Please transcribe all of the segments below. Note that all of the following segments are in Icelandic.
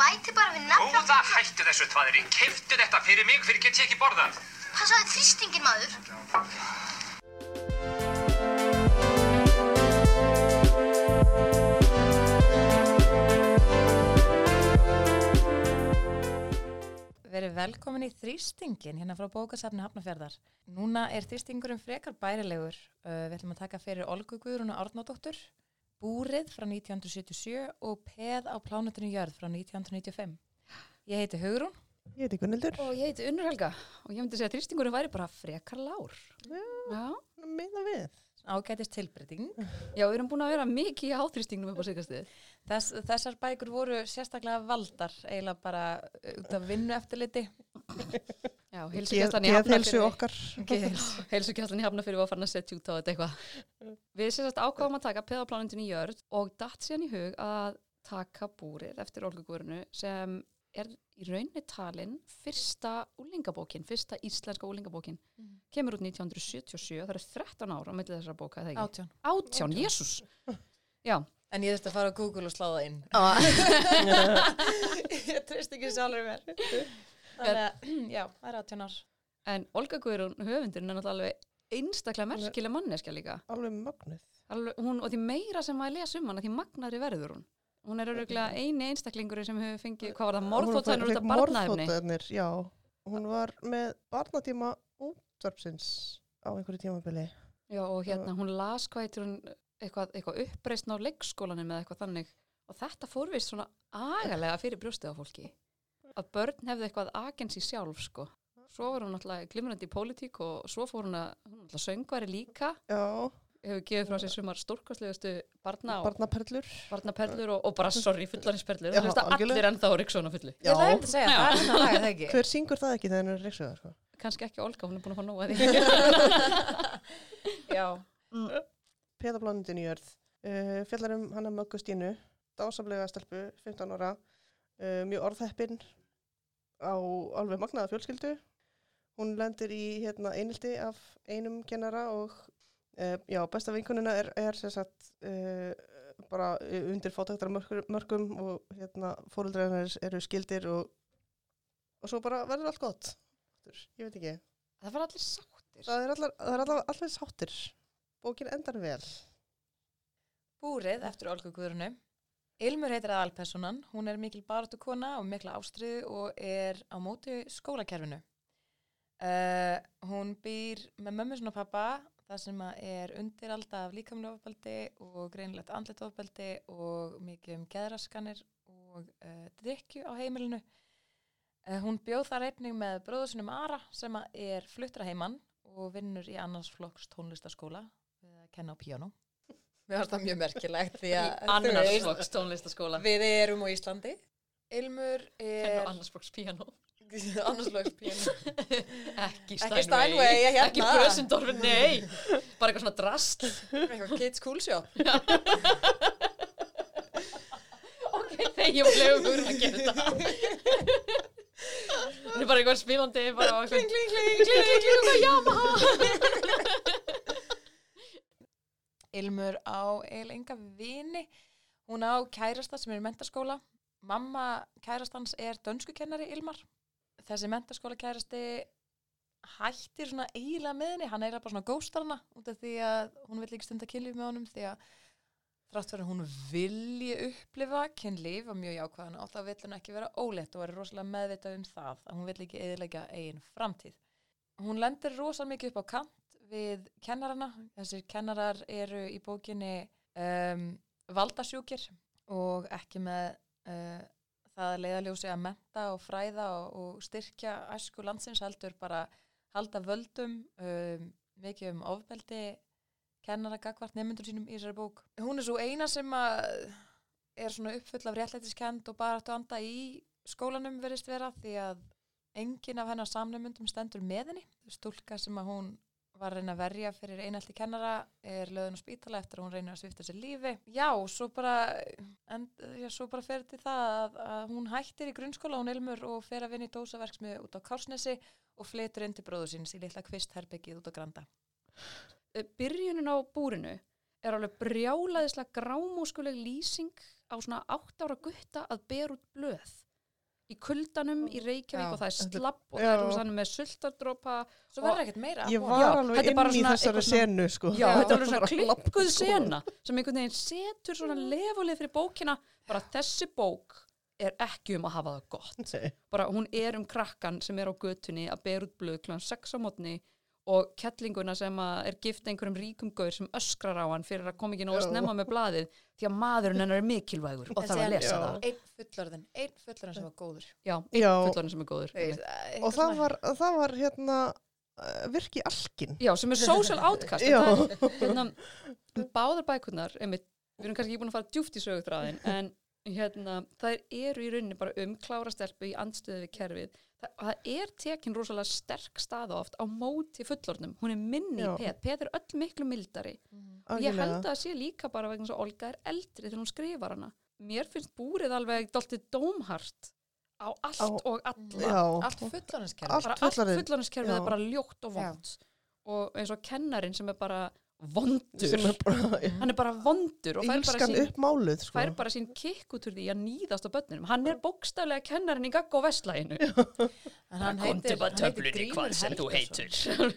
bæti bara við nafn. Góða hættu þessu tvaðri, keftu þetta fyrir mig fyrir get ég ekki borðað. Hvað sagði þrýstingin maður? Verið velkomin í þrýstingin hérna frá bókasafni Hafnafjörðar. Núna er þrýstingurinn frekar bærilegur. Uh, við ætlum að taka fyrir Olgu Guðrún og Árnádóttur, Búrið frá 1977 og Peð á plánutinu Jörð frá 1995. Ég heiti Hugrún. Ég heiti Gunnildur. Og ég heiti Unnur Helga og ég myndi segja að þrýstingurinn væri bara frekar lár. Já, Já. meina við. Ágætist tilbreyting. Já, við erum búin að vera mikið í háþrýstingnum upp á sigastið. Þess, þessar bækur voru sérstaklega valdar, eiginlega bara út af vinnu eftirliti. Já, Hafnarfirði. okkar. Heilsugæslan í Hafnarfirði var farin að setja út á þetta eitthvað. Við sérst ákváðum að taka peðaplánundin í jörð og datt síðan í hug að taka búrið eftir Olgugurinu sem er í rauninni talin fyrsta úlingabókin, fyrsta íslenska úlingabókin. Kemur út 1977, það eru 13 ár á milli þessara bóka, eða ekki? Átján. Átján, jésús! Já, En ég þurfti að fara á Google og slá það inn. ég treyst ekki sjálfur mér. Þannig já, það er átján ár. En Olga Guðrún, höfundurinn, er náttúrulega alveg einstaklega merkileg manneskja líka. Alveg mögnuð. Alveg, hún, og því meira sem maður les um hana, því magnari verður hún. Hún er öruglega eini einstaklingur sem hefur fengið, hvað var það, morðfótænur út af barnaefni. Já. Hún var með barnatíma útvarpsins á einhverju tímabili. Já, og hérna, hún las hvað heitir hún eitthvað, eitthvað uppreisn á leikskólanum eða eitthvað þannig. Og þetta fór vist svona agalega fyrir brjóstið á fólki. Að börn hefði eitthvað agensi sjálf, sko. Svo var hún náttúrulega glimrandi í pólitík og svo fór hún að, söngvari líka. Já, Hefur gefið frá sér sumar stórkostlegustu barna og barnaperlur. barnaperlur og, og bara sorry, fullarinsperlur. Já, Það hlusta algjörlega. allir ennþá á Ríksson fullu. Ég einmitt að segja, það er hann að laga það ekki. Hver syngur það ekki þegar henni er reyksuða, sko? Kannski ekki Olga, hún er búin að fá nóga því. Já. Peðablánundin í jörð. Uh, fjallar um hana Möggu Stínu, dásamlega stelpu, 15 ára, uh, mjög orðheppin á alveg magnaða fjölskyldu. Hún lendir í hérna, einildi af einum kennara og uh, já, besta vinkunina er, er sagt, uh, bara undir fótæktara mörgum og hérna, fóruldræðinar eru skildir og, og svo bara verður allt gott. Ég veit ekki. Það var allir sáttir. Það er allar, það er allar, allir sáttir. Bókin endar vel. Búrið eftir Olgu Guðrunu. Ilmur heitir aðalpersonan, hún er mikil baráttu kona og mikla ástriðu og er á móti skólakerfinu. Uh, hún býr með mömmu sinna og pappa, það sem að er undir alltaf af líkamlega ofbeldi og greinlegt andlet ofbeldi og mikið um geðraskanir og uh, drikju á heimilinu. Uh, hún bjóð þar einnig með bróðu sinum Ara sem að er fluttra heimann og vinnur í annars flokks tónlistaskóla við að kenna á píanó. Mér finnst það mjög merkilegt því að þú Annars veist, flokks tónlistaskóla. Við erum á Íslandi. Ilmur er Annars flokks piano. annarsflokks píanó. Ekki Ekki Steinway. Steinway, hérna. Ekki Brössendorf, nei. Bara eitthvað svona drast. Eitthvað kids cool shop. ok, þegar ég leiður að gera þetta. Það er bara eitthvað spilandi, bara á eitthvað. Kling, kling, Kling, kling, kling, kling, Yamaha. Ilmur á eiginlega enga vini. Hún á kærasta sem er í mentaskóla. Mamma kærastans er dönskukennari Ilmar. Þessi mentaskóla kærasti hættir svona eiginlega með henni. Hann eiginlega bara svona ghostar hana út af því að hún vill ekki stunda kynlíf með honum því að þrátt að hún vilji upplifa kynlíf og mjög jákvæðan og þá vill hún ekki vera ólétt og er rosalega meðvitað um það að hún vill ekki eðilega eigin framtíð. Hún lendir rosalega mikið upp á kant við kennarana. Þessir kennarar eru í bókinni um, valdasjúkir og ekki með uh, það að leiðaljósi að menta og fræða og, og styrkja æsku landsins heldur bara halda völdum um, mikið um ofbeldi kennara gagvart nefnundur sínum í þessari bók. Hún er svo eina sem að er uppfull af réttlætiskend og bara aftur anda í skólanum verist vera því að enginn af hennar samnefnundum stendur með henni. Stúlka sem að hún var að reyna að verja fyrir einaldi kennara er löðun á spítala eftir að hún reynir að svifta sér lífi. Já, svo bara, en, já, svo bara fer til það að, að hún hættir í grunnskóla, hún ilmur og fer að vinna í dósaverksmið út á Kársnesi og flytur inn til bróðu síns í litla kvistherbyggið út á Granda. Eh, Byrjunin á búrinu er alveg brjálaðislega grámúskuleg lýsing á svona átt ára gutta að ber út blöð. Í kuldanum í Reykjavík Já. og það er slapp og það er þannig með sultardrópa Svo verður ekkert meira Ég var Já, alveg er inn bara í svona þessari senu, sko. Já, þetta er Bara svona sko. sena sem einhvern veginn setur svona lefulið fyrir bókina bara þessi bók er ekki um að hafa það gott bara hún er um krakkan sem er á götunni að bera út blöð kl. 6 á mótni og kettlinguna sem að er gift einhverjum ríkum gaur sem öskrar á hann fyrir að koma ekki nóg að snemma með blaðið því að maðurinn hennar er mikilvægur og þarf að lesa Já. það. Einn fullorðin, einn fullorðin sem var góður. Já, einn Já. fullorinn sem er góður. Veist, eitthvað Og það var, það var hérna uh, virki alkin. Já, sem er social outcast er, hérna, báðar bækurnar einmitt, við erum kannski ekki búin að fara djúft í sögutræðin en hérna, það eru í rauninni bara um klára stelpu í andstöðu við kerfið. Það, það er tekin rosalega sterk staða oft á móti fullornum hún er minni Já. í pet, pet er öll miklu mildari. Og ég held að það sé líka bara vegna þess að Olga er eldri þegar hún skrifar hana. Mér finnst búrið alveg doltið dómhart á allt Á- og alla. Já, Allt fullorðinskerfi Allt Já. er bara ljótt og vond og eins og kennarin sem er bara vondur sem er bara hann er bara vondur og fær bara, sín, uppmáluð, sko. fær bara sín kikk út úr því að nýðast á börnunum hann er bókstaflega kennarin í gagg og vestlæginu En hann heitir, hann heitir Grímur Helgason.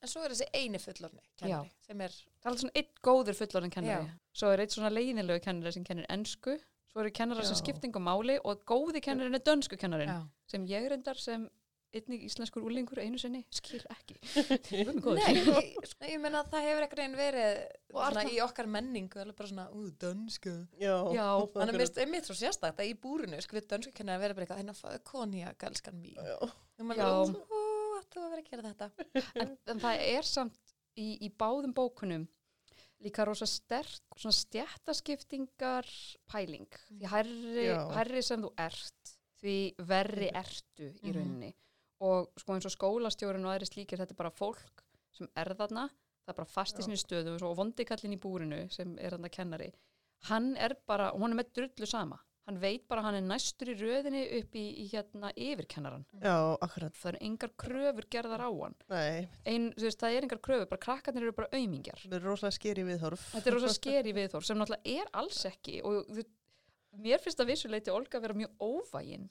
En svo er þessi eini fullorðni kennari sem er það er svona einn góður fullorðin kennari Já. svo er einn svona leiðinlegu kennari sem kennir ensku svo eru kennarar sem Já. skiptingum máli og góði kennarin er dönsku kennarin Já. sem ég reyndar sem einnig íslenskur úlingur einu sinni? Skil ekki. Nei, ég, ég meina að það hefur ekkert einn verið svona í okkar menningu alveg bara svona, ú, dönsku. Já. Já, Þannig að mér er mitt svo sérstakt að í búrinu sko við dönsku kenna að vera bara eitthvað hérna fáðu konjak, elskan mín. Er ó, þú að vera að gera þetta. En, en það er samt í, í báðum bókunum líka rosa sterk svona stjættaskiptingar pæling. Því hærri, Já. hærri sem þú ert því verri ertu í Mhm. rauninni og sko eins og skólastjórinn og aðri slíkir þetta er bara fólk sem er þarna það er bara fast í sinni stöðu og vondikallin í búrinu sem er þarna kennari. Hann er bara, hún er með drullu sama. Hann veit bara hann er næstur í röðinni upp í, í hérna yfirkennaran Já, akkurat. það eru engar kröfur gerðar á hann. Nei, ein, veist, það er engar kröfur, bara krakkarnir eru bara aumingjar. það er rosalega skeri viðhorf. Þetta er rosa skeri viðþór sem náttúrulega er alls ekki og þú, mér finnst að vissuleiti Olga vera mjög óvægin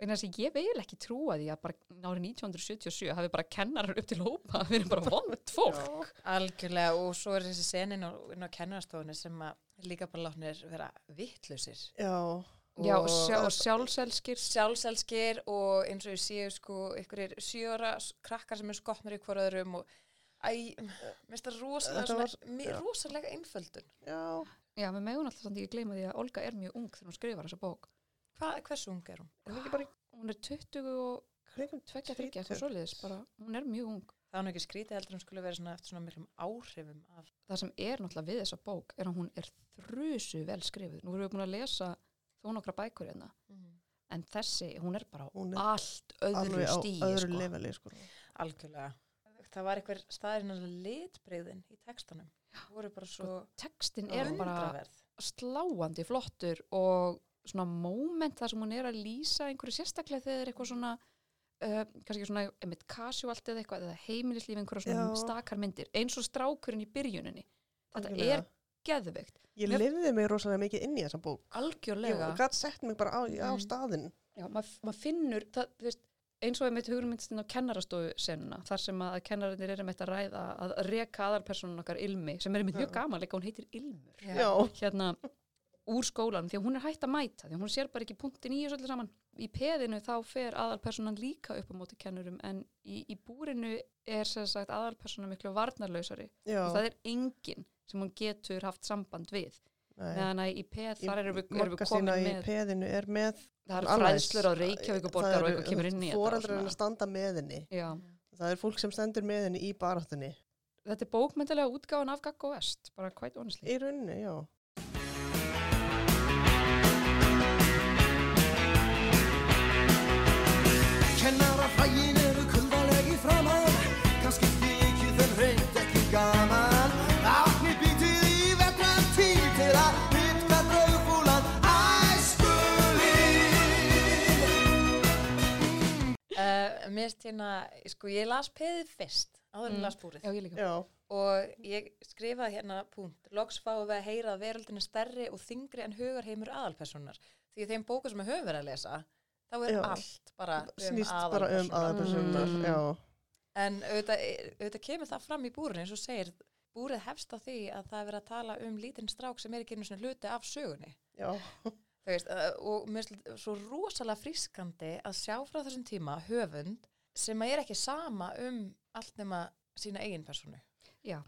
vegna þess að ég vil ekki trúa því að bara árið 1977 hafi bara kennarar upp til hópa við erum bara vond fólk. Algjörlega og svo er þessi senin á, inn á kennarastofunni sem að líka bara látnir vera vittlusir Já, Já, og, sjá, og sjálfselskir. sjálfselskir og eins og ég séu sko ykkurir sjöra krakkar sem er skotnir í hver öðrum og æ, mér finnst það rosalega, já. rosalega einföldun já. Já, við megum alltaf samt ekki gleyma því að Olga er mjög ung þegar hún skrifar þessa bók. Hva, hversu ung er hún? Er það ekki bara Hún er 20 og kringum 22, eitthvað svoleiðis, bara, hún er mjög ung. Það er nú ekki skrítið heldur hún skulle vera svona eftir svona miklum áhrifum af það sem er náttúrulega við þessa bók er að hún er þrusu vel skrifuð. Nú erum við búin að lesa þó nokkra bækur hérna, en þessi, hún er bara Hún er allt öðru stíi, öðru sko. leveli, sko. algjörlega. Það var einhver staðirinn að litbreyðin í voru bara svo Textin er bara sláandi flottur og svona moment þar sem hún er að lýsa einhverju sérstaklega þegar það er eitthvað svona Uh, kannski svona einmitt casualt eða eitthvað eða heimilislíf einhverja svona Já. stakar myndir eins og strákurinn í byrjuninni þetta Algjörlega. er geðveikt, Ég Mér- lifði mig rosalega mikið inn í þessa bók. Ég algjörlega gæti sett mig bara á, á Mm. staðinn. Já, maður mað finnur, það, þú veist, eins og einmitt hugmyndstinn á kennarastofu senuna, þar sem að kennarinnir eru einmitt að ræða að reka aðalpersonun okkar Ilmi, sem er einmitt mjög Já. gaman, líka hún heitir Ilmur, Já. hérna, úr skólanum, því að hún er hægt að mæta, því að hún sér bara ekki punktin í þessu öllu saman. Í peðinu þá fer aðalpersonan líka upp á móti kennurum, en í, í búrinu er sagt aðalpersonan miklu varnarlausari Já, og það er enginn sem hún getur haft samband við. Meðan að í peð, þar erum við, erum við komin með, peðinu er með það er annars. fræðslur á Reykjavíkuborgar og eitthvað kemur inn í þetta. og. Það er fólk sem stendur með henni í baráttunni. þetta er bókmyndilega útgáfan af Gaggo Vest, bara quite honestly. Í rauninni, já. Kennarafrægin eru kuldaleg í framann Kanski þykir þeim reynd ekki gaman Átni býtið í vetran tíð til að hitka draugfúlan æskulíð Uh, mér finnst hérna, sko ég las peðið fyrst, áður en Mm. las búrið. Já, ég líka. Já, og ég skrifaði hérna punkt, loks fáum við að heyra að veröldin er stærri og þingri en hugarheimur aðalpersonar því að þeim bóku sem við höfum verið að lesa þá er Já. allt bara um snýst bara um aðalpersonar, Mm. já. En auðvitað, auðvitað kemur það fram í búrinu eins og segir, búrið hefst á því að það er verið að tala um lítinn strák sem er ekki einu svona hluti af sögunni. Já, veist, og mér finnst svo rosalega frískandi að sjá frá þessum tíma höfund sem er ekki sama um allt nema sína eigin personu. Já,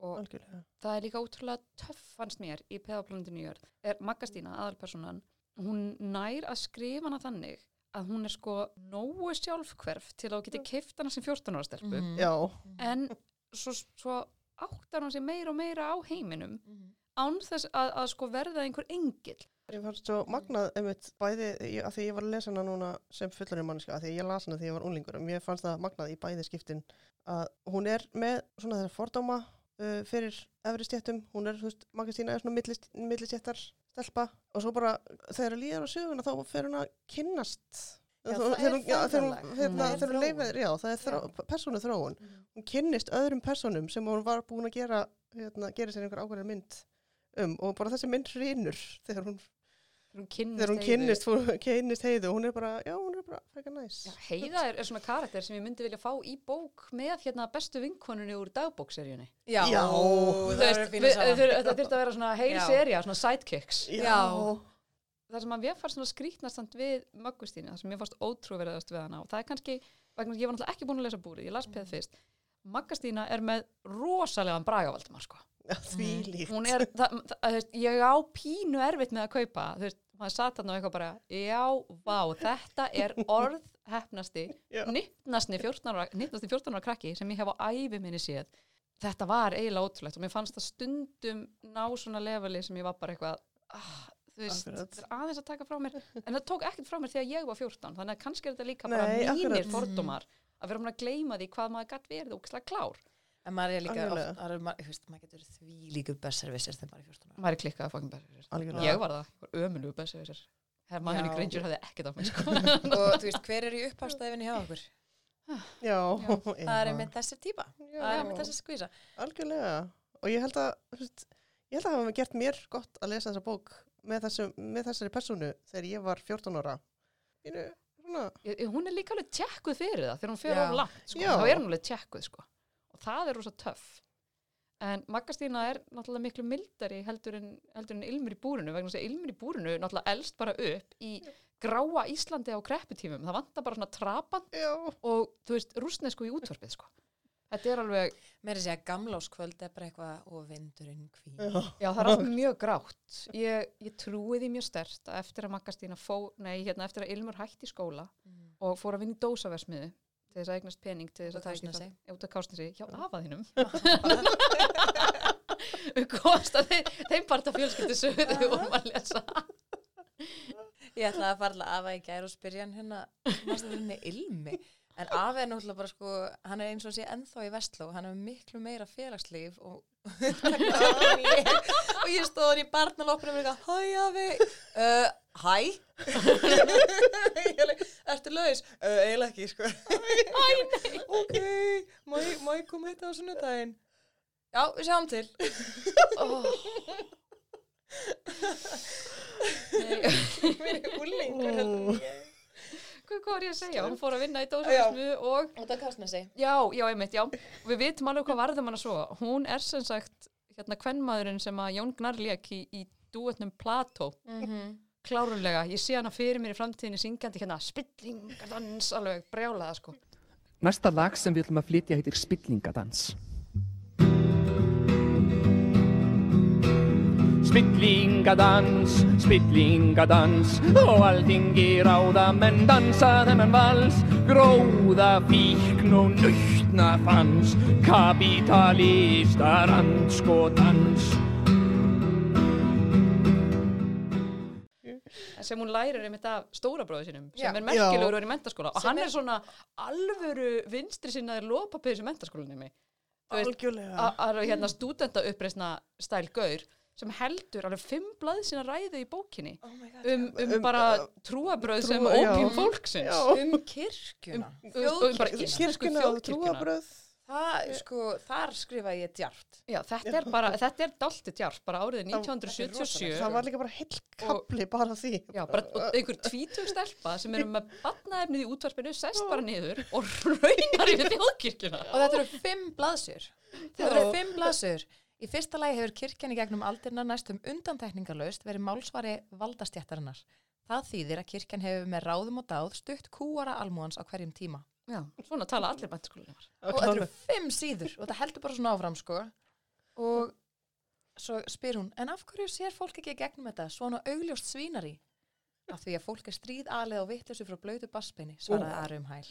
og algjörlega. það er líka ótrúlega töff fannst mér í peðaplanetinu jörð er Maggastína, aðalpersonan hún nær að skrifa hana þannig að hún er sko nógu sjálfhverf til að geti keift hana sem 14 ára stelpu. Mhm. Já, en svo, svo áttar hún sig meira og meira á heiminum Mhm. án þess að, að sko verða einhver engill. Ég fannst svo magnað einmitt bæði, ég- af því ég var að lesa hana núna sem fullari manneska, af því ég las hana því ég var unlingur og mér fannst það magnað í bæði skiptin að hún er með svona þeirra fordóma uh, fyrir efri stjættum, hún er, þú veist, Magastína er svona millist, millistjættar stelpa og svo bara þegar það líðar á söguna þá fer hún að kynnast þegar hún- ferðalag. hérna, leifir, já, það er þró, persónu þróun Mhm. hún kynnist öðrum personum sem hún var búin að gera hérna, gera sér einhver ákveðin mynd um og bara þessi mynd hrýnur þegar hún, hún kynnist, þegar hún kynnist, fór, kynnist heiðu hún er bara, já, hún er bara frekar næs Já, Heiða er, er svona karakter sem ég myndi vilja fá í bók með hérna bestu vinkonunni úr dagbókseríunni Já, Já. það er þetta þurfti að vera svona heil Já. seria, svona sidekicks Já. það sem að mér fannst svona skrítnast samt við Möggustíni, það sem mér fannst ótrúverðast við hana og það er kannski, vegna þess að ég var náttúrulega ekki búin að lesa búrið, ég las peð fyrst Maggastína er með rosalegan bragavaldumar sko. Já, því líkt hún er, það, það, það, ég á pínu erfitt með að kaupa, þú veist, maður satt þarna og eitthvað bara, já, vá, þetta er orðhefnasti Já. nittnasti 14 ára, nittnasti 14 ára krakki sem ég hef á ævi minni séð þetta var eiginlega ótrúlegt og mér fannst það stundum ná svona leveli sem ég var bara eitthvað ah, þú veist, þetta er aðeins að taka frá mér en það tók ekkert frá mér þegar ég var 14 þannig að kannski er þetta líka Nei, bara mínir akkurat. fordómar að vera um að gleyma því hvað maður gætt verið og klár En maður er líka, oft, maður, er- maður, þú veist, maður getur því líku besservissir þegar maður er 14 ára. maður er klikkað að besserwisser Algjörlega. ég var það, besserwisser Herma Já. henni Granger hafði ekkert á mig sko. Og þú veist, hver er í upphafstæfinni hjá okkur? Já, Það er einmitt þessi típa. Það er einmitt þessi skvísa. Algjörlega og ég held að ég held að það hafa gert mér gott að lesa þessa bók með, þessu, með þessari persónu þegar ég var 14 ára Ínu, svona, Ég- hún er líka alveg tjekkuð fyrir það þegar hún Já. of langt sko. Já. þá er hún alveg tjekkuð sko. Það er rosa töff en Maggastína er náttúrulega miklu mildari heldur en, heldur en ilmur í búrinu vegna þess að ilmur í búrinu náttúrulega elst bara upp í gráa Íslandi á krepputímum það vantar bara svona trapan já, og þú veist rúsnesku í útvarpið sko. þetta er alveg, Mér er að segja, gamláskvöld er bara eitthvað og vindurinn hví. já, já það er allt mjög grátt ég, ég trúi því mjög stert að eftir að Maggastína fó, nei hérna eftir að ilmur hætti í skóla Mm. og fór að vinna í dósaversmiðu til þess að eignast pening til þess að í Kársnesi. það- út af kásnesi hjá afa þínum komst að þeim, parta fjölskyldu sögðu við vorum að lesa Ég ætlaði að til afa í gær og spyrja hann hérna, mannstu henni ilmi. En afi er náttúrulega bara sko, hann er eins og sé ennþá í Vestló, hann hefur miklu meira félagslíf og, og ég, stóð hann í barnaloppunum og eitthvað, hæ afi, uh, hæ? Ég Ertu laus? Uh, eiginlega ekki, sko. Hæ, nei. Ok, má ég, má ég koma þetta á sunnudaginn? Já, við sjáum til. oh. Mér er úlingur heldur en ég. hvað, var ég að segja, hún fór að vinna í dósaversmiðu og Út af Kásnesi. já, já, einmitt, já og við vitum alveg hvað varðum hana svo hún er sem sagt hérna kvenmaðurinn sem að Jón Gnarr lék í, í duetnum Plató Mm klárulega, ég sé hana fyrir mér í framtíðinni syngjandi hérna spillingadans alveg brjálaða sko. Næsta lag sem við ætlum að flytja heitir Spillingadans. Spillingadans, spillingadans og alltingi ráða menn dansa þennan vals. Gróða fíkn og nautna fans kapitalista randskotans sem hún lærir einmitt af stóra bróðu sinum sem Já. er merkilegur og er í mentaskóla og Sem hann er- er svona alvöru vinstri sinnaður lópapið sem mentaskólanum mig. Að hérna stúdenta uppreisna stæl gaur sem heldur alveg fimm blað sína ræðu í bókinni Oh god. um, um, Um, bara uh, trúabröð trúa- sem ópjum fólksins. Já. um kirkjuna. Um, um, kirkjuna og trúabröð Það, sko, þar skrifa ég djart. Já, þetta er bara, þetta er dalti djart, bara árið Það- 1977. Það var líka bara heill kapli bara því. Já, bara og einhver tvítug stelpa sem eru með badnaefnið í útvarpinu, sest bara niður og raunar yfir þjóðkirkjuna. Og þetta eru fimm blaðsjur. Þetta eru fimm blaðsjur. Í fyrsta lagi hefur kirkjan í gegnum aldirna næstum undantekningarlaust verið málsvari valdastjættarinnar. Það þýðir að kirkjan hefur með ráðum og dáð stutt kúara almúans á hverjum tíma. Já, svona tala allir bæntaskólinni. Og þetta eru fimm síður og þetta heldur bara svona áfram, sko. Og svo spyr hún, en af hverju sér fólk ekki gegnum þetta svona augljóst svínari? Af því að fólk er stríð alið og vittlösu frá blöytu bassbeini, svaraði Ari um hæl.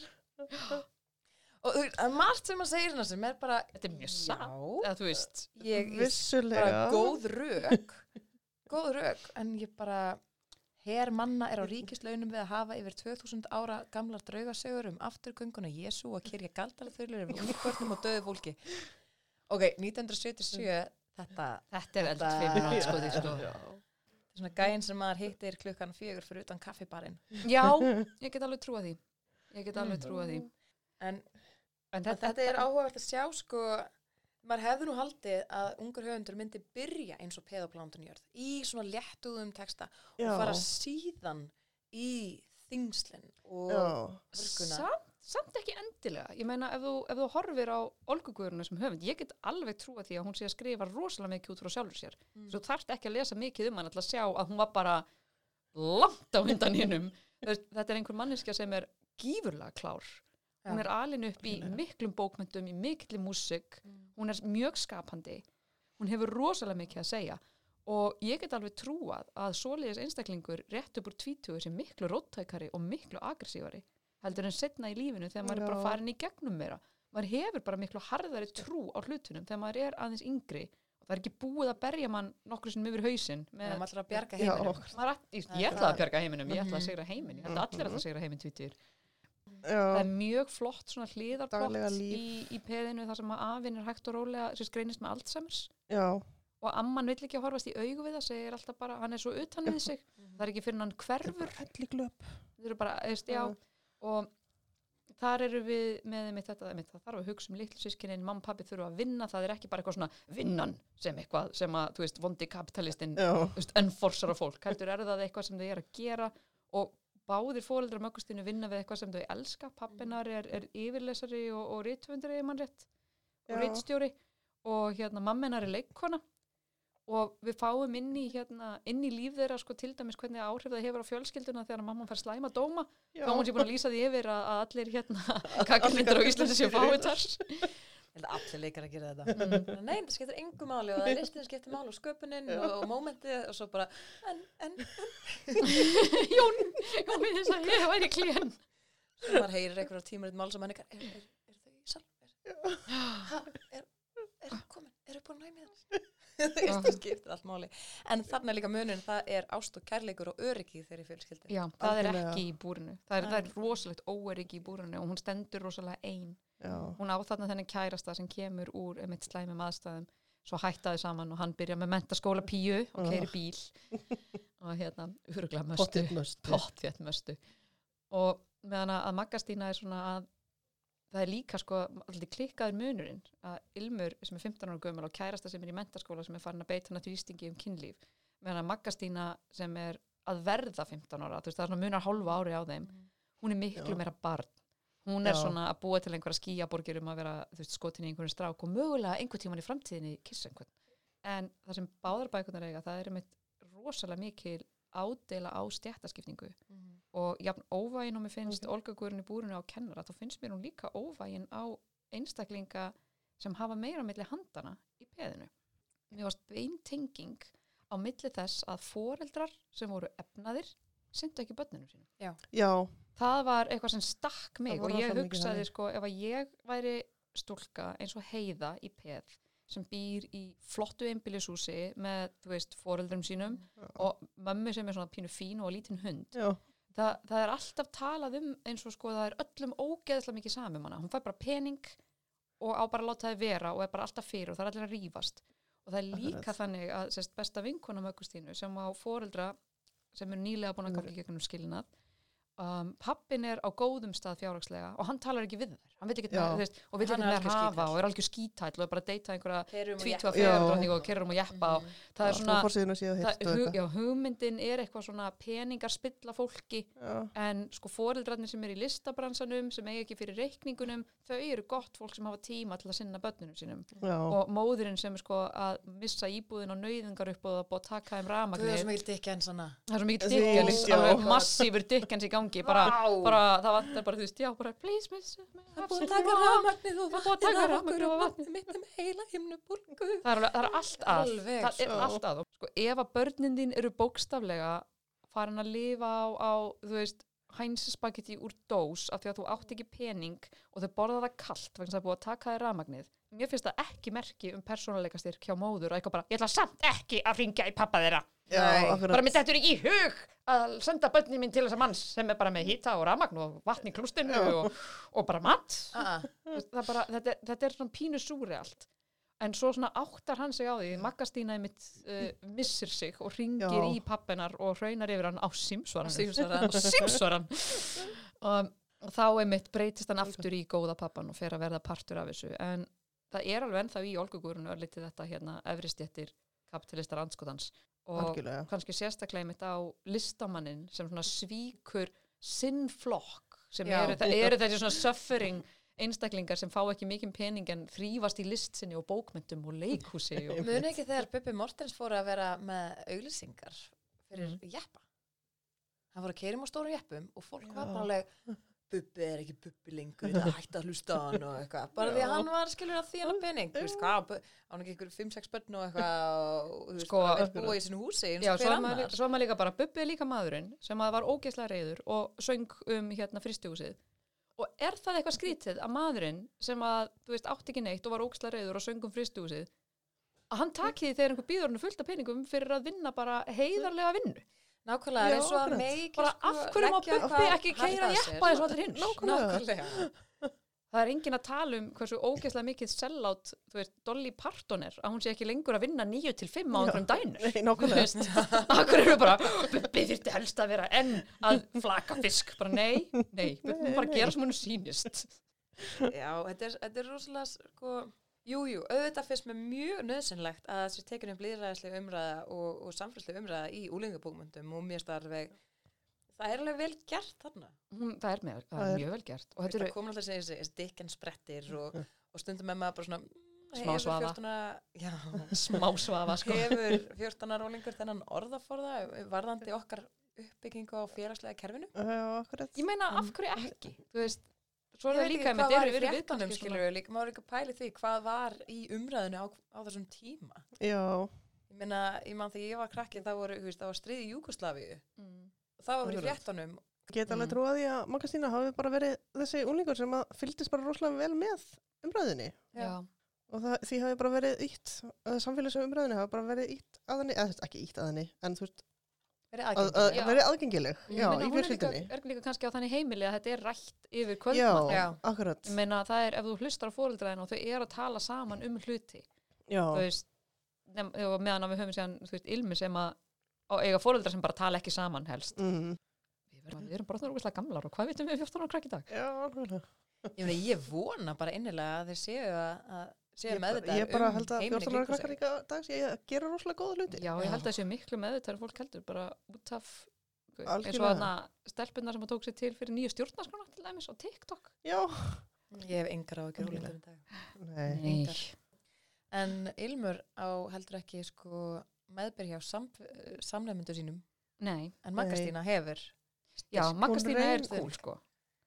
Og þú veist, er margt sem að segja hérna sem er bara, Þetta er mjög satt, ég, Vissulega. bara góð rök góð rök, en ég bara her manna er á ríkislaunum við að hafa yfir 2000 ára gamlar draugasögur um afturgönguna Jésu og kyrja galdala þurlir yfir ungbörnum og döðu fólki ok, 1977 þetta, þetta er fimm sko því sko. Þetta er svona gæinn sem maður hittir klukkan fjögur fyrir utan kaffibarinn Já, ég get alveg trúa því. Ég get alveg trúa því. en En þetta, þetta er áhugavert að sjá sko maður hefði nú haldið að ungur höfundur myndi byrja eins og peðaplándunjörð í svona léttuðum texta Já. og fara síðan í þingslinn og samt, samt ekki endilega. Ég meina, ef þú, ef þú horfir á Olgugurinu sem höfund, ég get alveg trúa því að hún sé að skrifa rosalega mikið út frá sjálfur sér. Mm. Svo þarft ekki að lesa mikið um hann til að sjá að hún var bara langt á undan hinnum. Þetta er einhver manneskja sem er gífurlega klár. Hún er alin upp í miklum bókmyndum, í mikli músik, hún er mjög skapandi, hún hefur rosalega mikið að segja. Og ég get alveg trúað að svoleiðis einstaklingur rétt upp úr tvítugur sem miklu róttækari og miklu aggressívari heldur en setna í lífinu þegar maður er bara farin í gegnum meira. Maður hefur bara miklu harðari trú á hlutunum þegar maður er aðeins yngri. Og það er ekki búið að berja mann nokkur sem yfir hausinn Með með maður ætlar að bjarga Já. heiminum. Ég, Það er ég ætla að bjarga heiminum, ég ætla að segra heiminn, ég að allir að segra heiminn tvítur það er mjög flott svona hliðarplott Daglega í, í peðinu þar sem að afinn er hægt og rólega sem greinist með Alzheimer's. Já. og amman vill ekki horfast í augu við það segir alltaf bara, hann er svo utan við sig. Það er ekki fyrir hann hverfur. Það eru bara, eðst, já, og þar eru við með einmitt þetta, einmitt, það þarf að hugsa um litlu sískinin, mamma og pappi þurfa að vinna það er ekki bara eitthvað svona vinnan sem eitthvað sem að, þú veist, vondi kapitalistinn þú veist, enforsar á fólk, heldur er það eitthvað sem þau er að gera og báðir fóreldrar möggustinu vinna við eitthvað sem þau elska. Pappinar er, er yfirlesari og, og rítvöndari mann rétt og rítstjóri og hérna mamminar er leikkona. Og við fáum inn í, hérna, inn í líf þeirra sko til dæmis hvernig áhrif það hefur á fjölskylduna þegar mamman fær slæma dóma. Þá hún sé búin að lýsa því yfir að, allir hérna kakkalmyndir á Íslandi séu fáitar Ég held að allir leikar að gera þetta. Nei, það skiptir engu máli og það er listin skiptir máli og sköpunin og, og mómentið og svo bara, en, en, Jón, Jón við þess að ég væri klén svo maður heyrir einhverja tímaritt máls og mannikar, er, er, er þau í salm? Er, er, er komin, eru búin að næmi þannig? Það skiptir allt máli. En þarna er líka munin, það er ást og kærleikur og öryggi þeirri fjölskyldi. Já, það er ekki í búrinu. Það er, það er rosalegt óeriki í búrinu og hún stendur rosalega ein Já. hún á þarna þennan kærasta sem kemur úr um eitt slæmum aðstæðum. Svo hættaði saman og hann byrja með mentaskóla píu og keiri bíl. Og hérna, huruglega möstu. Pottið möstu. og meðan að Maggastína er svona að það er líka sko alltaf klikkaður munurinn að Ilmur sem er 15 ára gömul og kærasta sem er í mentaskóla sem er farin að beita hana þrýstingi um kynlíf. Meðan að Maggastína sem er að verða 15 ára, þú veist það er svona munar hálfa ári á þeim hún er miklu Já. meira barn hún er Já. svona að búa til einhverja skíaborgir um að vera veist, skotin í einhverjum strák og mögulega einhver tíman í framtíðinni kissa einhvern. En það sem báðar bækunar eiga það er einmitt rosalega mikil ádela á stjættaskipningu og jafn óvægin og mér finnst Olga Guðrun í búrinu á kennara þá finnst mér hún líka óvægin á einstaklinga sem hafa meira á milli handana í peðinu. Mér varst beintenging á milli þess að foreldrar sem voru efnaðir syndu ekki börnunum sínum. Já. Það var eitthvað sem stakk mig og ég hugsaði sko ef að ég væri stúlka eins og heiða í peð sem býr í flottu einbýlishúsi með, þú veist, foreldrum sínum og mömmu sem er svona pínu fín og lítinn hund Já. Þa, það er alltaf talað um eins og sko það er öllum ógeðslega mikið sami um hana hún fær bara pening og á bara að láta það vera og er bara alltaf fyrir og það er allir að rífast og það er líka Akkurat. þannig að sérst, besta vinkona mögustínu sem á foreldra sem eru nýlega búin að ganga í gegnum skilnað um, pappin er á góðum stað fjárhagslega og hann talar ekki við þær hann vil ekki Já. með, veist, og vil Hann ekki er með algjör hafa og er algjör skítæll og er bara að deyta einhverja Keyrum og að og kerrum og jeppa og það er svona að það, hug, já, hugmyndin er eitthvað svona peningar spilla fólki Já. en sko foreldrarnir sem er í listabransanum sem eiga ekki fyrir reikningunum þau eru gott fólk sem hafa tíma til að sinna börnunum sínum Já. og móðurinn sem er sko að missa íbúðin og nauðingar upp og að búið að taka þeim ramagnir sem vildi ekki enn svona. það er svo já. alveg massífur dickens í gangi bara, það vantar bara, þú veist, já, bara please miss Það er búið að taka rafmagnið og að vatnið af okkur og vatnið. mitt um heila himnubólgu. það það er allt að það er sko. allt að sko, ef að börnin þín eru bókstaflega farin að lifa á, á þú veist, hænsispagetti úr dós af því að þú átt ekki pening og þau borða það kalt vegna að það er búið að taka þér rafmagnið mér finnst það ekki merki um persónuleika styrk hjá móður og eitthvað bara, ég ætla samt ekki að ringja í pappa þeirra. Bara mér er ekki í hug að senda börnin mín til þess að manns sem er bara með hýta og rafmagn og vatn í klústinu og, og bara mat. Ah, það er bara, þetta, er- þetta er svona pínu súri allt. En svo svona áttar hann sig á því Maggastína mitt uh, missir sig og ringir Já. í pappinar og raunar yfir hann á simsvaran Símsvaran. simsvaran og, og þá einmitt breytist hann aftur í góða pappan og fer að verða partur af þessu. En það er alveg ennþá í olgugúrunu örlítið þetta hérna efristjettir kapitalistar anskotans og Algjörlega. kannski sérstaklega einmitt á listamannin sem svona svíkur sinn flokk sem Já. eru, það eru þessi svona suffering einstaklingar sem fá ekki mikið pening en þrýfast í listsinni og bókmyndum og leikhúsi og Muni ekki þegar Bubbi Mortens fór að vera með auglýsingar fyrir Mhm. jeppa. Hann fór að keirum á stóru jeppum og fólk var Já. bara alveg Bubbi er ekki Bubbi lengur, þetta hætti að hlusta á hann og eitthvað. Bara því að hann var skilur að þjána pening. Þú veist hvað, Bu- á hann ekki ykkur 5-6 börn og eitthvað og Sko, búa í sinu húsi Já, svo er, maður, maður líka bara Bubbi er líka maðurinn sem að var ógeðslega reyður og söng um hérna fristihúsið og er það eitthvað skrítið að maðurinn sem að, þú veist, átti ekki neitt og var ógeðslega reyður og söng um fristihúsið að hann taki því þegar einhver býður hann fullt af peningum fyrir að vinna bara heiðarlega vinnu Nákvæmlega, Já, eins og að megi bara af hverju má Bubbi ekki keira jeppa jeppa eins og allir hins Nákvæmlega. það er enginn að tala um hversu ógeðslega mikið sellátt, þú veist, Dolly Parton er að hún sé ekki lengur að vinna 9 til 5 á einhverjum dænur. Nei, nákvæmlega. Akkur eru bara, Bubbi þyrfti helst að vera enn að flaka fisk, bara nei, nei, Bubbi bara gera sem hún sýnist. Já, þetta er, þetta er rosalega sko, jú, jú, auðvitað finnst mér mjög nöðsynlegt að þessi tekin upp líðræðislega umræða og, og samfélagslega umræða í úlingabókmyndum og mér starfið það er alveg vel gert þarna Hún, það er, með, það Það er mjög vel gert. Og þetta er komin alltaf þessi, þessi Dickens sprettir og, og stundum með maður bara svona mm, Smá svafa. 14 ára- já, smá svafa, sko. hefur 14 ára rólingur þennan orðaforða varðandi okkar uppbyggingu á félagslega kerfinu Já, akkurat. Ég meina, af hverju ekki? Þú veist, svo er það ekki líka, í eru fréttunum kannski skilur við líka, maður líka pæli því hvað var í umræðinu á, á þessum tíma Já, ég meina, ég man þegar ég var krakki þá voru, þú veist, það var stríð í Júkoslavíu Mm. og það var í Akkurat. fréttunum get alveg Mm. trúa því að Magastína hafi bara verið þessi úlingur sem að fylgdist bara rosalega vel með umræðinni Já. og það, því hafi bara verið ítt samfélagsum umræðinni hafi bara verið ítt að henni eða ekki ítt að henni en þú veist, verið að, að, aðgengileg Já. Ég já, meina, í hún er líka, fjölskyldinni er líka kannski á þannig heimili að þetta er rætt yfir já, kvöldmatt. Já. akkurat Ég meina, það er, ef þú hlustar á fóreldræðin og þau eru að tala saman um hluti, já, þú veist, nefn, meðan að við höfum síðan, þú veist, ilmi sem að, og eiga fóreldrar sem bara tala ekki saman helst. mm, Við, verðum, við erum bara þarna gamlar og hvað vitum við 14 ára krakk í dag? já, akkurat ég, meina, ég vona bara innilega að þeir séu að, að séu ég, bara- meðvitað ég bara um held að heiminn í 14 ára kringum krakkar líka dags ég gera rosalega góða hluti. Já, ég held að það sé miklu meðvitað fólk heldur bara út af eins og þarna stelpunnar sem að tók sér til fyrir nýju stjórnarskrána til dæmis á TikTok. já, ég hef engar á ekki dag. Nei, en Ilmur á heldur ekki sko meðbyrja hjá sam, samnefndu sínum. Nei, en Magastína hefur. Já, Maggastína er cool sko.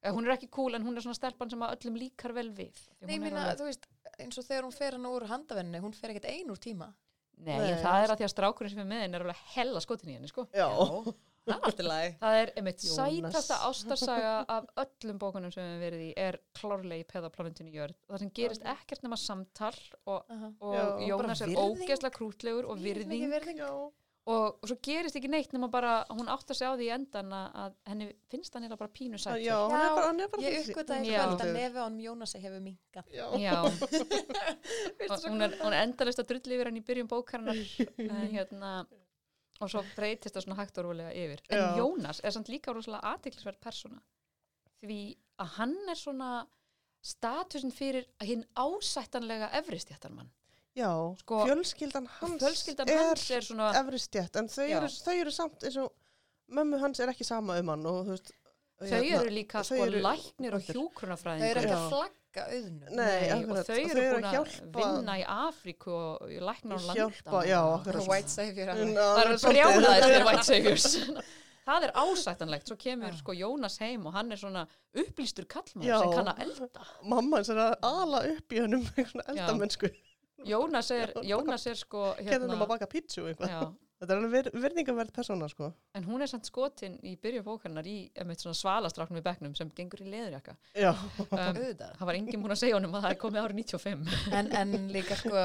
Hún er ekki cool en hún er svona stelpan sem að öllum líkar vel við. Nei, alveg- þú veist, eins og þegar hún fer hann úr handavenni, hún fer ekkert ein úr tíma. Nei, Nei, það er að því að strákurinn sem er með henni er alveg hella skotin í henni, sko. já, það er alltaf læg. Það er einmitt sætasta ástarsaga af öllum bókunum sem við verið í er klárlega í peðaplanetinu jörð. Það sem gerist ekkert nema samtal og, og Já, Jónas er virðing. ógeðslega krútlegur og virðing já, og, og svo gerist ekki neitt nema bara hún áttar sig á því í endan að, að henni finnst hann eða bara pínu sættur. já, hann er bara, hann er bara Ég uppgötaði Já. kvöld að nefi án Jónasi hefur minkað. já, Já, og hún er, hún er endalist að drulli yfir hann í byrjun bókarinnar en hérna og svo breytist það svona hægt og rólega yfir en Já. Jónas er samt líka rosalega aðtiklisverð persóna því að hann er svona statusin fyrir hinn ásættanlega efristjættarmann Já, Sko, fjölskyldan hans fjölskyldan er hans er svona efri stjætt, en þau eru, þau eru samt eins og mömmu hans er ekki sama um hann og þú veist þau hérna, eru líka þau sko eru- læknir og Þau eru ekki að flagga auðnum. Nei, og akkurat, þau og eru þau eru búin að hjálpa- vinna í Afríku og læknar á Hjálpa, landa já, akkurat. White savior. Það eru þegar White Saviors. Það er ásættanlegt, svo kemur sko Jónas heim og hann er svona upplýstur kallmaður Já. sem kann að elda. Mamma hans er að ala upp í svona Já. eldamennsku, Jónas er, Jónas er sko hérna um að baka pítsu og eitthvað. já, Þetta er alveg vir, virðingaverð persóna, sko. en hún er samt skotin í byrju bókarnar í einmitt svona svalastráknum í bekknum sem gengur í leðurjaka Já, um, Auðvitað. það var enginn búin að segja honum að það er komið árið 95 En, en líka sko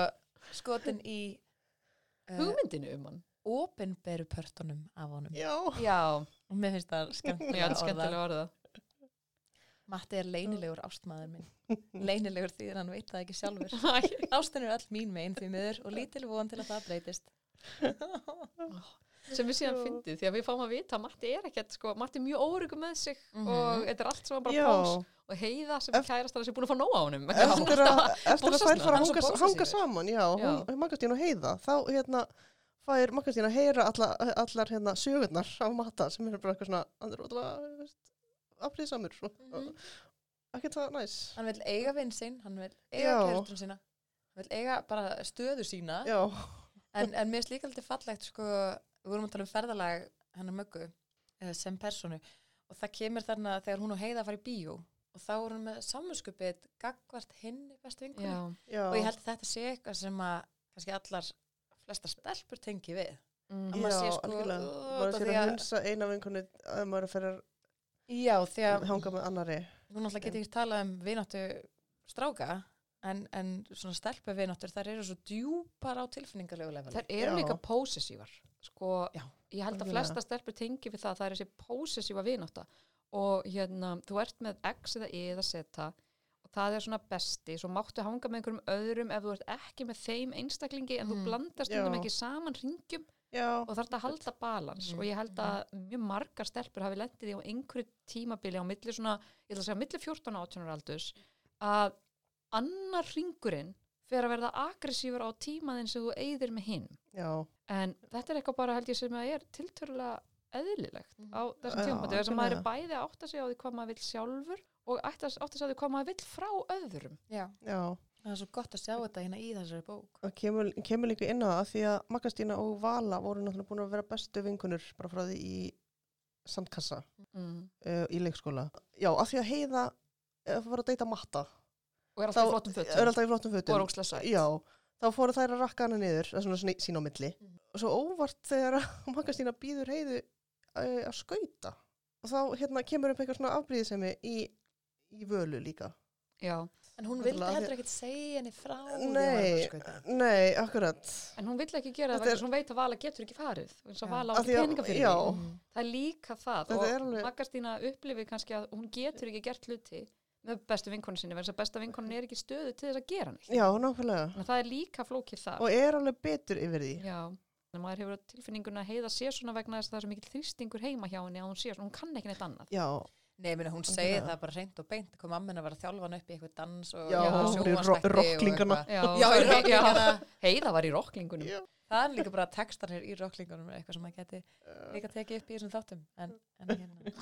skotin í uh, hugmyndinu um hann opinberu pörtunum af honum. já. já, Og mér finnst það skemmtilega orða Matti er leynilegur ástmaður minn. Leynilegur því að hann veit það ekki sjálfur. Ástin er all mín megin því miður og lítil von til að það breytist. sem við síðan fyndið því að við fáum að vita að Matti er ekkert sko, Matti er mjög óryggur með sig Mhm. og þetta er allt sem bara Já. pós og heiða sem Ef- kærast að þessi búin að fá nóg á honum Eftir að, að þær fara að Hann er hanga, hanga saman, já, Já. hún, Maggastín og Heiða, þá hérna fær Maggastín að heyra alla, allar hérna sögurnar af matta sem er bara eitthvað svona, hann er aflýðsamur, mm Mhm. ekki það næs. Hann vil eiga vinn sinn, hann vil eiga Já. kærastun sína. Hann vil eiga bara stöðu sína. Já, En, en mér er líka alltaf fallegt, sko, við vorum að tala um ferðalag hennar möggu eh, sem personu og það kemur þarna þegar hún og Heiða fara í bíó og þá er hún með samvinskupið gagvart hinn í bestu vinkunni og ég held að þetta sé eitthvað sem að kannski allar flesta stelpur tengi við. mm, að maður sé, sko, algjörlega. "Ugh, maður þetta fyrir því að að- hunsa eina vinkunni að maður fyrir Já, því að hanga með annari. hún náttúrulega getur ekki talað um vináttu stráka en, en svona stelpu vináttur þær eru svo djúpar á tilfinningarlegu level. þær eru Já. líka pósessívar sko, Já, ég held að flesta stelpur tengi við það að það er þessi pósessíva vinátta og hérna, þú ert með X eða Y eða Z og það er svona besti, svo máttu hanga með einhverjum öðrum ef þú ert ekki með þeim einstaklingi en þú Mm. blandast Já. um ekki saman ringjum Já, og þarf að halda balans. Mhm. og ég held að mjög margar stelpur hafi lendið í á einhverju tímabili á milli svona, ég ætla að segja milli 14 og 18 ára aldurs að annar ringurinn fer að verða aggressífur á tímaðin sem þú eyðir með hinn. Já, en þetta er eitthvað bara held ég sem að er tiltörulega eðlilegt á þessum tímabili þess að maður er bæði að átta sig á því hvað maður vill sjálfur og átta sig á því hvað maður vill frá öðrum. Já. já. Það er svo gott að sjá þetta hérna í þessari bók. Það kemur, kemur líka inn á það því að Maggastína og Vala voru náttúrulega búin að vera bestu vinkunur bara frá því í sandkassa mm. uh, í leikskóla. Já, af því að heiða uh, var að deyta matta. og er Þá alltaf í flottum Er fötum alltaf í flottum og er fötum. sætt Já, þá fóru þær að rakka hana niður, það er svona, svona sín á milli. Mhm. Og svo óvart þegar að Maggastína býður heiðu uh, að skauta. Og þá hérna kemur upp eitthvað svona afbríðisemi í, í völu líka. Já. En hún vildi heldur ekkert segja henni frá því að hún var Nei, nei, akkurat. En hún vill ekki gera það Þetta vegna þess að hún veit að Vala getur ekki farið eins og Já. Vala á ekki peninga fyrir já. því. Það er líka það Þetta og alveg- Maggastína upplifir kannski að hún getur ekki gert hluti með bestu vinkonu sinni vegna þess að besta vinkonin er ekki stöðu til þess að gera neitt. Já, nákvæmlega. Það er líka flókið það. Og er alveg betur yfir því. Já. Að maður hefur tilfinninguna að heiða sér svona vegna þess að það er svo mikil þrýstingur heima hjá henni að hún sér svona, hún kann ekki neitt annað. Já, Nei, meni, hún segir Algjörlega. það bara reynd og beint kom ammin að vera að þjálfa hann upp í eitthvað dans og Já, hún eitthvað var í ro- sjónvarpsþætti og rocklingana. eitthvað. Já, í rocklingana. Heiða var í rocklingunum. Já. Það er líka bara textanir í rocklingunum er eitthvað sem maður geti líka tekið upp í þessum þáttum. En, en hérna,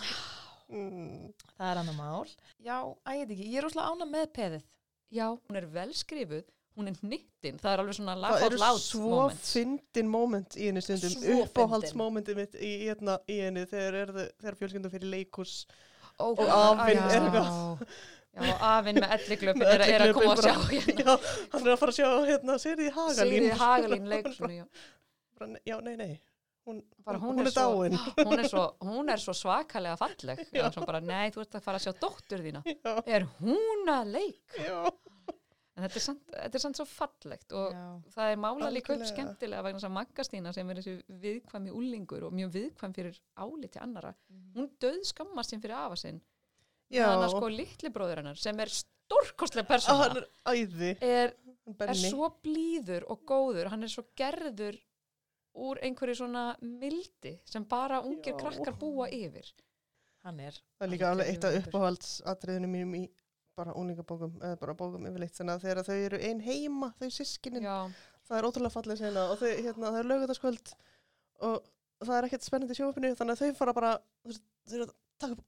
mm, það er annar mál. Já, veit ekki, ég er úrslega ána með peðið. Já, hún er vel skrifuð, hún er nittin, það er alveg svona það eru svo moment. fyndin moment í henni stundum. Svo Uppáhaldsmomentið mitt í, hérna, í henni þegar, er þegar fjölskyldum fyrir leikus. Og afinn já. er eitthvað. Já, afinn með elliglöpin Með er, er að koma að sjá hérna. Já, hann er að fara að sjá hérna Sigriði Hagalín. Sigriði Hagalín leik svona, já. Já, nei, nei. Hún, Bara hún, hún er, er dáin. hún er svo, hún er svo svakalega falleg já. Svo bara, nei, þú ert að fara að sjá dóttur þína Já, er hún að leik já. En þetta er samt, þetta er samt svo fallegt og Já. það er mála líka upp skemmtilega vegna þess að Maggastína sem er þessi viðkvæmi úlingur og mjög viðkvæm fyrir áliti annara hún döð skammast sín fyrir afa sinn Já, hann er sko litli bróður hennar sem er stórkostlega Ah, persóna hann er æði. er, er svo blíður og góður hann er svo gerður úr einhverju svona mildi sem bara ungir Já. krakkar búa yfir. Hann er Það er líka alveg eitt af uppáhaldsatriðinu mínum í bara úlingabókum, eða bara bókum yfirleitt, þannig að þegar þau eru ein heima, þau sískinin, það er ótrúlega fallið sena og þau, hérna, það er lögutaskvöld og það er ekkert spennandi sjófinu, þannig að þau fara bara, þau eru taka upp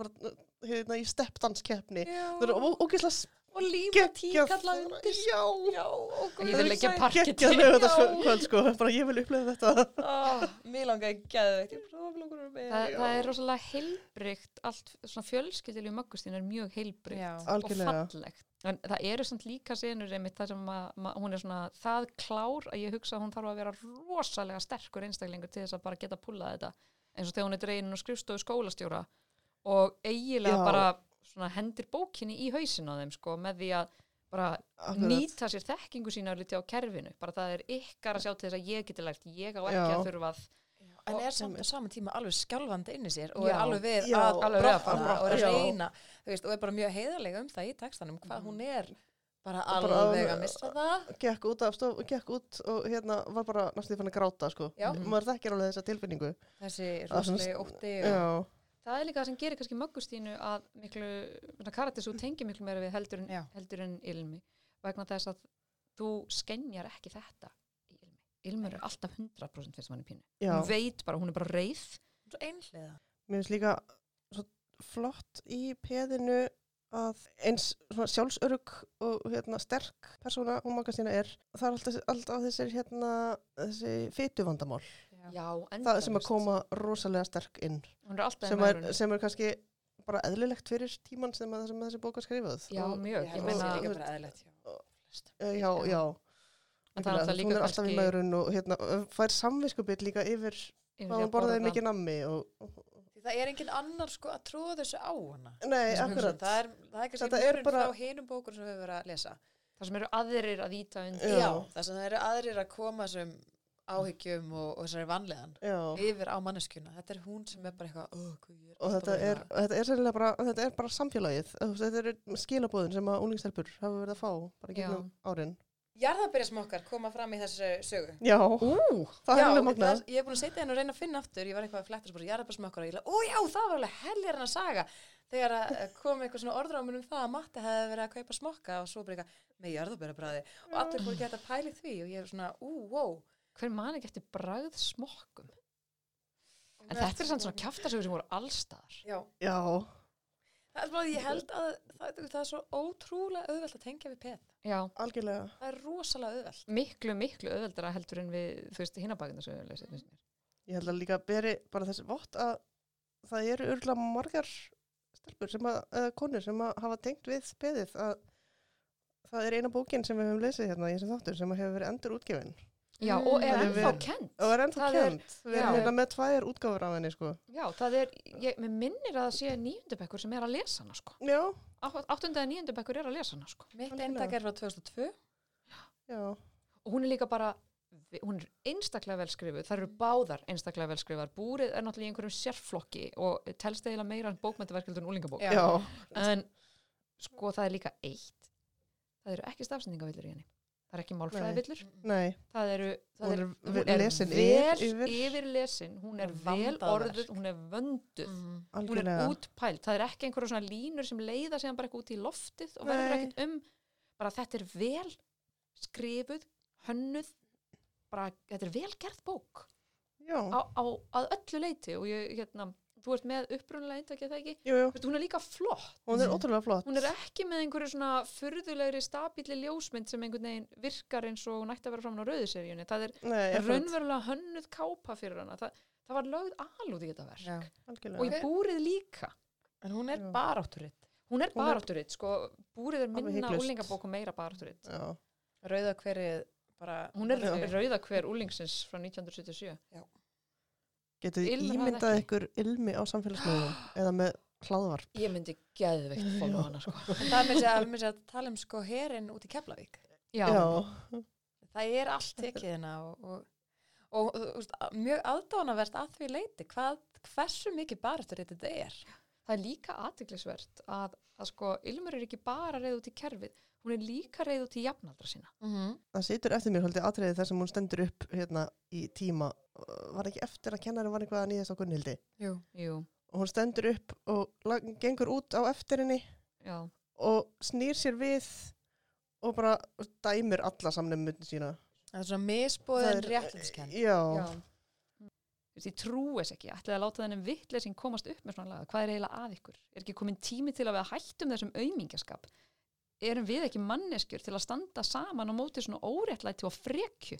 fara hérna í steppdanskeppni, þau eru ógeðslega og líma geggjað, tíkalla undir. Já, Já, og ég vil ekki parketti. geggjað lögutaskvöld, sko, bara ég vil upplifa þetta. oh, Mér langaði geðveikt. Ég prófa langar með það, það er rosalega heilbrygt, allt svona fjölskyldilegu möggustín er mjög heilbrygt og fallegt. En það eru samt líka senur einmitt það sem að, ma, hún er svona það klár að ég hugsa að hún þarf að vera rosalega sterkur einstaklingur til þess að bara geta pullað þetta eins og þegar hún er dreinin og skrifstofu skólastjóra og eiginlega Já. bara svona hendir bókinni í hausin á þeim sko með því að bara Akkurat. nýta sér þekkingu sína liti á kerfinu, bara það er ykkar að sjá til þess að ég geti lært, ég á ekki Já. að þurfa að En er samt á saman tíma alveg skjálfandi inni í sér og er Já. alveg við Já, að alveg við að brotna og er að reyna og er bara mjög heiðarlega um það í textanum hvað hún er bara alveg að missa það. Gekk út, af stof, gekk út og hérna var bara næstu fann að gráta, sko. Já. Maður þekkir alveg þessa tilfinningu. þessi Það sem- rosalegi ótti og Já, það er líka það sem gerir kannski möggustínu að miklu, karakter svo tengi miklu meira við heldur en, heldur en ilmi vegna þess að þú skenjar ekki þetta í ilmi. Ilmur er alltaf 100% fyrst mann í pínu. Já. hún veit bara, hún er bara reið. Svo einhliða. Mér finnst líka svo flott í peðinu að eins sjálfsörug og hérna, sterk persóna hún makast sína er, það er alltaf, alltaf þessir hérna, þessi fytuvandamál já, það sem að koma rosalega sterk inn. Er sem er, sem er kannski bara eðlilegt fyrir tíman sem, að, sem að þessi bók var skrifað já, og, mjög, ég ég meina meina líka bara eðlilegt já. Já, já. Það er hún líka er alltaf í maðurinn og hérna, fær samviskubill líka yfir hvað hún að borðaði borða. mikið nammi og, það er engin annar sko að tróða þessu á hana. Nei, akkurat. Það er, það er kannski Þetta er bara- frá hinum bókur sem við höfum verið að lesa. Það sem eru aðrir að íta undir. Já. já, þess að það eru aðrir að koma þessum áhyggjum og, og þessari vanlegan já. yfir á manneskjuna, þetta er hún sem er bara eitthvað, oh, hvað ég og alltaf þetta að er, vera." þetta er sennilega bara, þetta er bara samfélagið. Þú veist, þetta eru skilabóðin sem að unglingstelpur hafa verið að fá bara gegnum árin Jarðabyrjasmokkar koma fram í þessu sögu. Já, Ú, það er alveg magnað. ég hef búin að setja henn og reyna að finna aftur. Ég var eitthvað að fletta svo bara jarðabyrasmokkar og ég lega, ó já, það var alveg helgar en að saga. Þegar að eh, kom eitthvað svona orðrámur um það að Matti hefði verið að kaupa smokka og svo bara eitthvað með jarðabyrabræði og allir ekki að pæli því og ég er svona, ú, wow hver man ekki eftir bragð smokkum? En þetta er samt svona kjaftasögur sem voru allstaðar Já, já, það er bara, ég held að það, það er svo ótrúlega auðvelt að tengja við peð já, algjörlega. Það er rosalega auðvelt. Miklu, miklu öðveldara heldur en við, þú veist, hinabakindasögur lesið, finnst mér. ég held að líka beri bara þessi vott að það eru örgulega margar stelpur sem að, eða konur sem að hafa tengt við beðið að það er eina bókin sem við höfum lesið hérna í þessum þáttur sem hefur verið endur útgefin Já, og er Það ennþá kent. og er ennþá Það er- kent við erum hérna með tvær útgáfur af henni sko. Já, það er, ég, mér minnir að það sé níundabekkur sem er að lesa hana, sko. já, Á- Áttunda eða níundabekkur er að lesa hana, sko. Mitt eintak er frá 2002 já, Og hún er líka bara, hún er einstaklega vel skrifuð, það eru báðar einstaklega vel skrifaðar. Búrið er náttúrulega í einhverjum sérflokki og telst eiginlega meira en bókmyndaverkildur en úlingabók. En sko það er líka eitt, það eru ekki stafsendingavillur í henni. Það er ekki málfræðivillur. nei. Það eru, það Hún er, hún er lesin vel yfir- yfir. lesin, hún er vel orðuð, hún er vönduð. mm. hún er útpælt, það er ekki einhverja svona línur sem leiða síðan bara eitthvað út í loftið og verður ekkert um bara þetta er vel skrifuð, hönnuð bara þetta er vel gerð bók. Já, á, á, að öllu leiti og ég, hérna, þú ert með upprunalega eintakið það ekki, jú, jú, Veistu, hún er líka flott. Hún er ótrúlega flott. Hún er ekki með einhverju svona furðulegri stabíli ljósmynd sem einhvern veginn virkar eins og hún ætti að vera fram á rauðuseríunni það er nei, raunverulega hönnuð kápa fyrir hana. Það, það var lögð alúð í þetta verk. Já. og í búrið líka. En hún er Já. barátturitt Hún er Hún barátturitt, sko, búrið er minna hiklaust. úlingabók og meira barátturitt. já, Rauða hverið bara Hún er Já. rauða hver úlingsins frá 1977. getið þið ímyndað ykkur ilmi á samfélagsmiðlum eða með hlaðvarp? Ég myndi geðveikt follow hana, sko. Það er með sér að, að tala um sko herin út í Keflavík. Já, já, það er allt tekið hérna og, og, og, og úst, mjög aðdánavert að því leiti hvað, hversu mikið barátturitt þetta er. Það er líka aðtiklisvert að, að sko, Ilmur er ekki bara reyð út í kerfið, hún er líka reyð út í jafnaldra sína. Mhm. Það situr eftir mér haldið atriði þar sem hún stendur upp hérna í tíma. Var ekki eftir að kennari var eitthvað að nýðast á Gunnhildi. Jú. Jú, Og hún stendur upp og gengur út á eftir henni já. og snýr sér við og bara dæmir alla samnefnum sína. Það er svona misbóðin réttlætiskenn. Já. já. Ég trúi þess ekki, ætlaði að láta þennan vittleysing komast upp með svona laga, hvað er eiginlega að ykkur? Er ekki komin tími til að við hættum þessum aumingjaskap? Erum við ekki manneskjur til að standa saman á móti svona óréttlæti og frekju?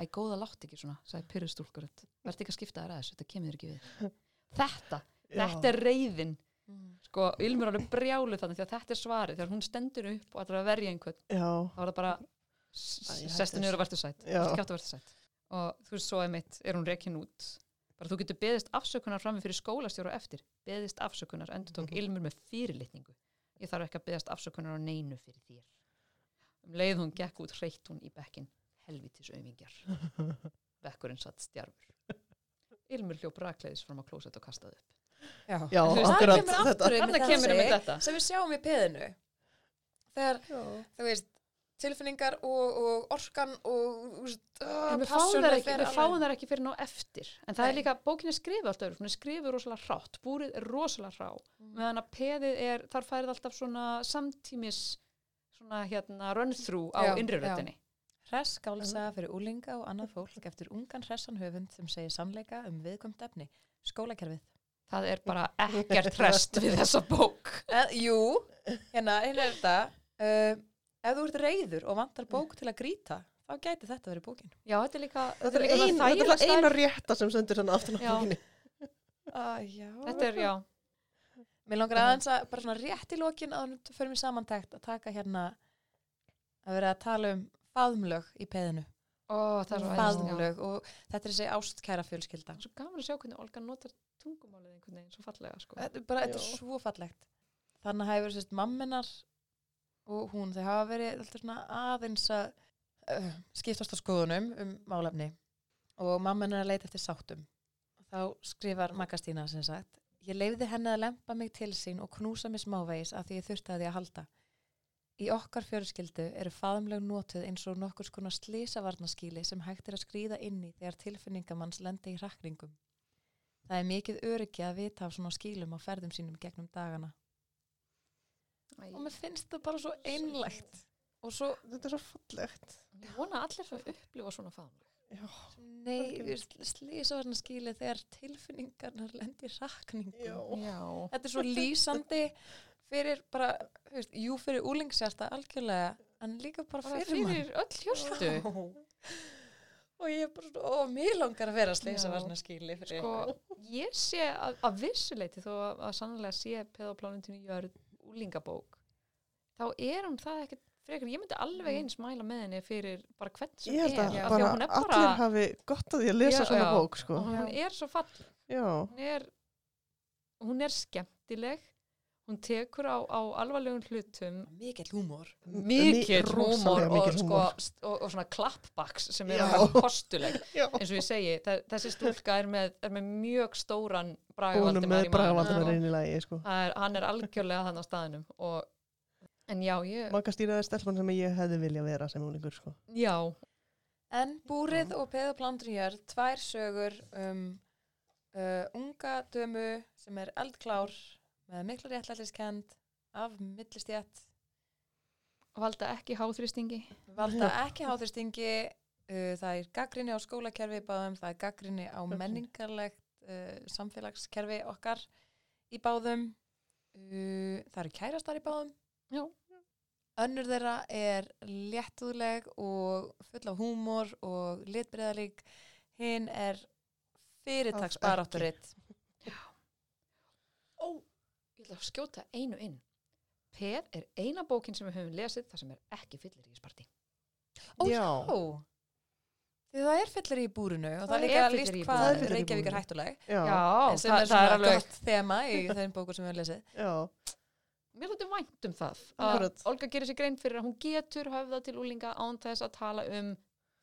Æ, góða látt ekki svona, sagði pyrrustúlkurinn. Verði ekki að skipta þér að þessu, þetta kemur þér ekki við. Þetta, Já. þetta er reyðin. Mm. Sko, Ilmur er alveg brjálu þannig því að þetta er svarið. Þegar hún stendur upp og ætlar að verja einhvern, Já. þá er það bara sestu og verður sætt verður sætt og þú veist svo er mitt, er hún rekin út bara þú getur beðist afsökunar frammi fyrir skólastjóra á eftir, beðist afsökunar endur tók Mhm. ilmur með fyrirlitningu ég þarf ekki að beðast afsökunar á neinu fyrir þér um leið hún gekk út hreitt hún í bekkin helvitis aumingjar bekkurinn satt stjarfur ilmur hljóp rakleiðis fram á klósett og kastaði upp Já. Já, akkurat með kemur þessi þetta. sem við sjáum í peðinu. Þegar, Já. þú veist, tilfinningar og, og orkan og uh, En við fáum passion þær ekki, alveg- ekki fyrir ná eftir en það er Nei. líka, bókin er skrifið alltaf öðru hún er skrifið rosalega hrátt, búrið er rosalega hrá Mm. meðan að peðið er, þar færið alltaf svona samtímis svona hérna run through á röddinni Hress skálsaga fyrir úlinga og annað fólk eftir ungan hressan höfund sem segir sannleika um viðkvæmt efni. Skólakerfið. það er bara ekkert rest við þessa bók Eh, jú, hérna, hérna er þetta. Uh, ef þú ert reyður og vantar bók til að grýta, þá gæti þetta verið bókin. já, þetta er líka, Þetta er, líka ein, svona þetta er það eina rétta sem sendur þannig aftan á bókinni. Uh, já. þetta er, já, Mér langar aðeins að bara svona rétt í lokin að við förum í samantækt að taka hérna að vera að tala um faðmlög í peðinu. ó, það er. Faðmlög og þetta er þessi ástkæra fjölskylda. Það svo gaman að sjá hvernig Olga notar tungumálið einhvern veginn svo fallega sko. Þetta er bara, þetta er svo fallegt. Þannig hefur sérst mamminar og hún, þau hafa verið alltaf svona aðeins að uh, skiptast á skoðunum um málefni og mamminar að leita eftir sáttum. Þá skrifar Magastína sem sagt, ég leifði henni að lempa mig til sín og knúsa mig smávegis að því ég þurfti að því að halda. Í okkar fjölskyldu eru faðumleg notuð eins og nokkur skona slísavarnaskíli sem hægt er að skrýða inn í þegar tilfinningamanns lendi í hrakringum. Það er mikið öryggi að vita af svona skílum á ferðum sínum gegnum dagana. Æ, Og mér finnst það bara svo einlægt. Og svo, Þetta er svo fallegt. ég vona að allir svo upplifa svona Já. nei, slísavarna skíli þegar tilfinningarnar lendi í hrakningum. Já. já, Þetta er svo lýsandi fyrir bara, þú veist, jú fyrir úlingshjarta algjörlega, en líka bara, fyrir, mann. fyrir öll hjörstu Og ég er bara svona, ó, mér langar að vera slísavarna skíli fyrir sko, ég sé að, að vissuleiti þó að, að sannlega sé peðaplánundinu jörð úlingabók þá er hún það ekkert frekar, ég myndi alveg eins mæla með henni fyrir bara hvern sem Ég er. því bara, er allir hafi gott að því að lesa Já, svona já. bók, sko. hún er svo fall hún er, hún er skemmtileg hún tekur á, á alvarlegum hlutum Mikill húmor. mikill húmor og, sko, og, og svona klappbaks sem er Já. kostuleg Já. eins og ég segi, þe- þessi stúlka er með, er með mjög stóran lagi, sko. Það hann er algjörlega þannig á staðinum og, en já, ég Maka stýraði stelpann sem ég hefði vilja vera sem úlingur, sko. já, En Búrið og Peðaplandrinjar, tvær sögur um uh, unga dömu sem er eldklár með mikla réttlætiskend af millistjætt, valda ekki háþrýstingi. Valda ekki háþristingi, uh, það er gaggrinni á skólakerfi báðum, það er gaggrinni á menningarlegt uh, samfélagskerfi okkar í báðum, uh, það eru kærastar í báðum. Já. Önnur þeirra er léttúðleg og full af húmor og litbriðalík. Hinn er fyrirtags Alls ekki. barátturitt. Ó, ég ætla að skjóta einu inn Peð er eina bókin sem við höfum lesið þar sem er ekki fyllir í sparti Ó, Já. já. Því það er fyllir í búrinu og það, Það er líka fyllerí líst hvað er Reykjavík er hættuleg. Já. Já, sem það, er svona er alveg gott þema í þeim bókur sem við höfum lesið. Já. Mér þóttu vænt um það að. Olga gerir sér grein fyrir að hún getur höfða til úlinga án þess að tala um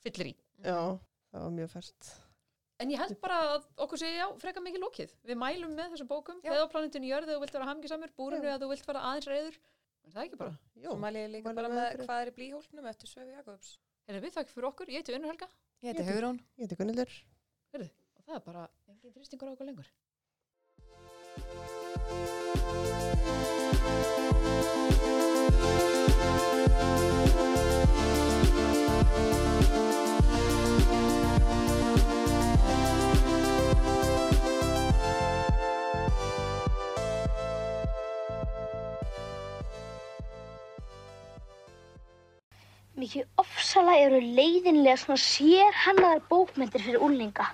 fyllir í Já. Það var mjög fært. En ég held bara að okkur sé já, frekar mikið lókið. Við mælum með þessum bókum, Já. Veðaplánundin í jörð þegar þú vilt vera hamgisamur, búrinu eða þú vilt vera aðeins reyður. Er það ekki bara? Jó, Svo mæli ég líka bara með hvað er í blíhólknum eftir Söfu Jakobs. Erum við þakk fyrir okkur? Ég heiti Unnur Helga Ég heiti Hugrún. ég heiti Gunnildur. og það er bara engin þrýstingur á okkur lengur. Mikið ofsalega eru leiðinlega svona sérhannaðar bókmyndir fyrir úlninga.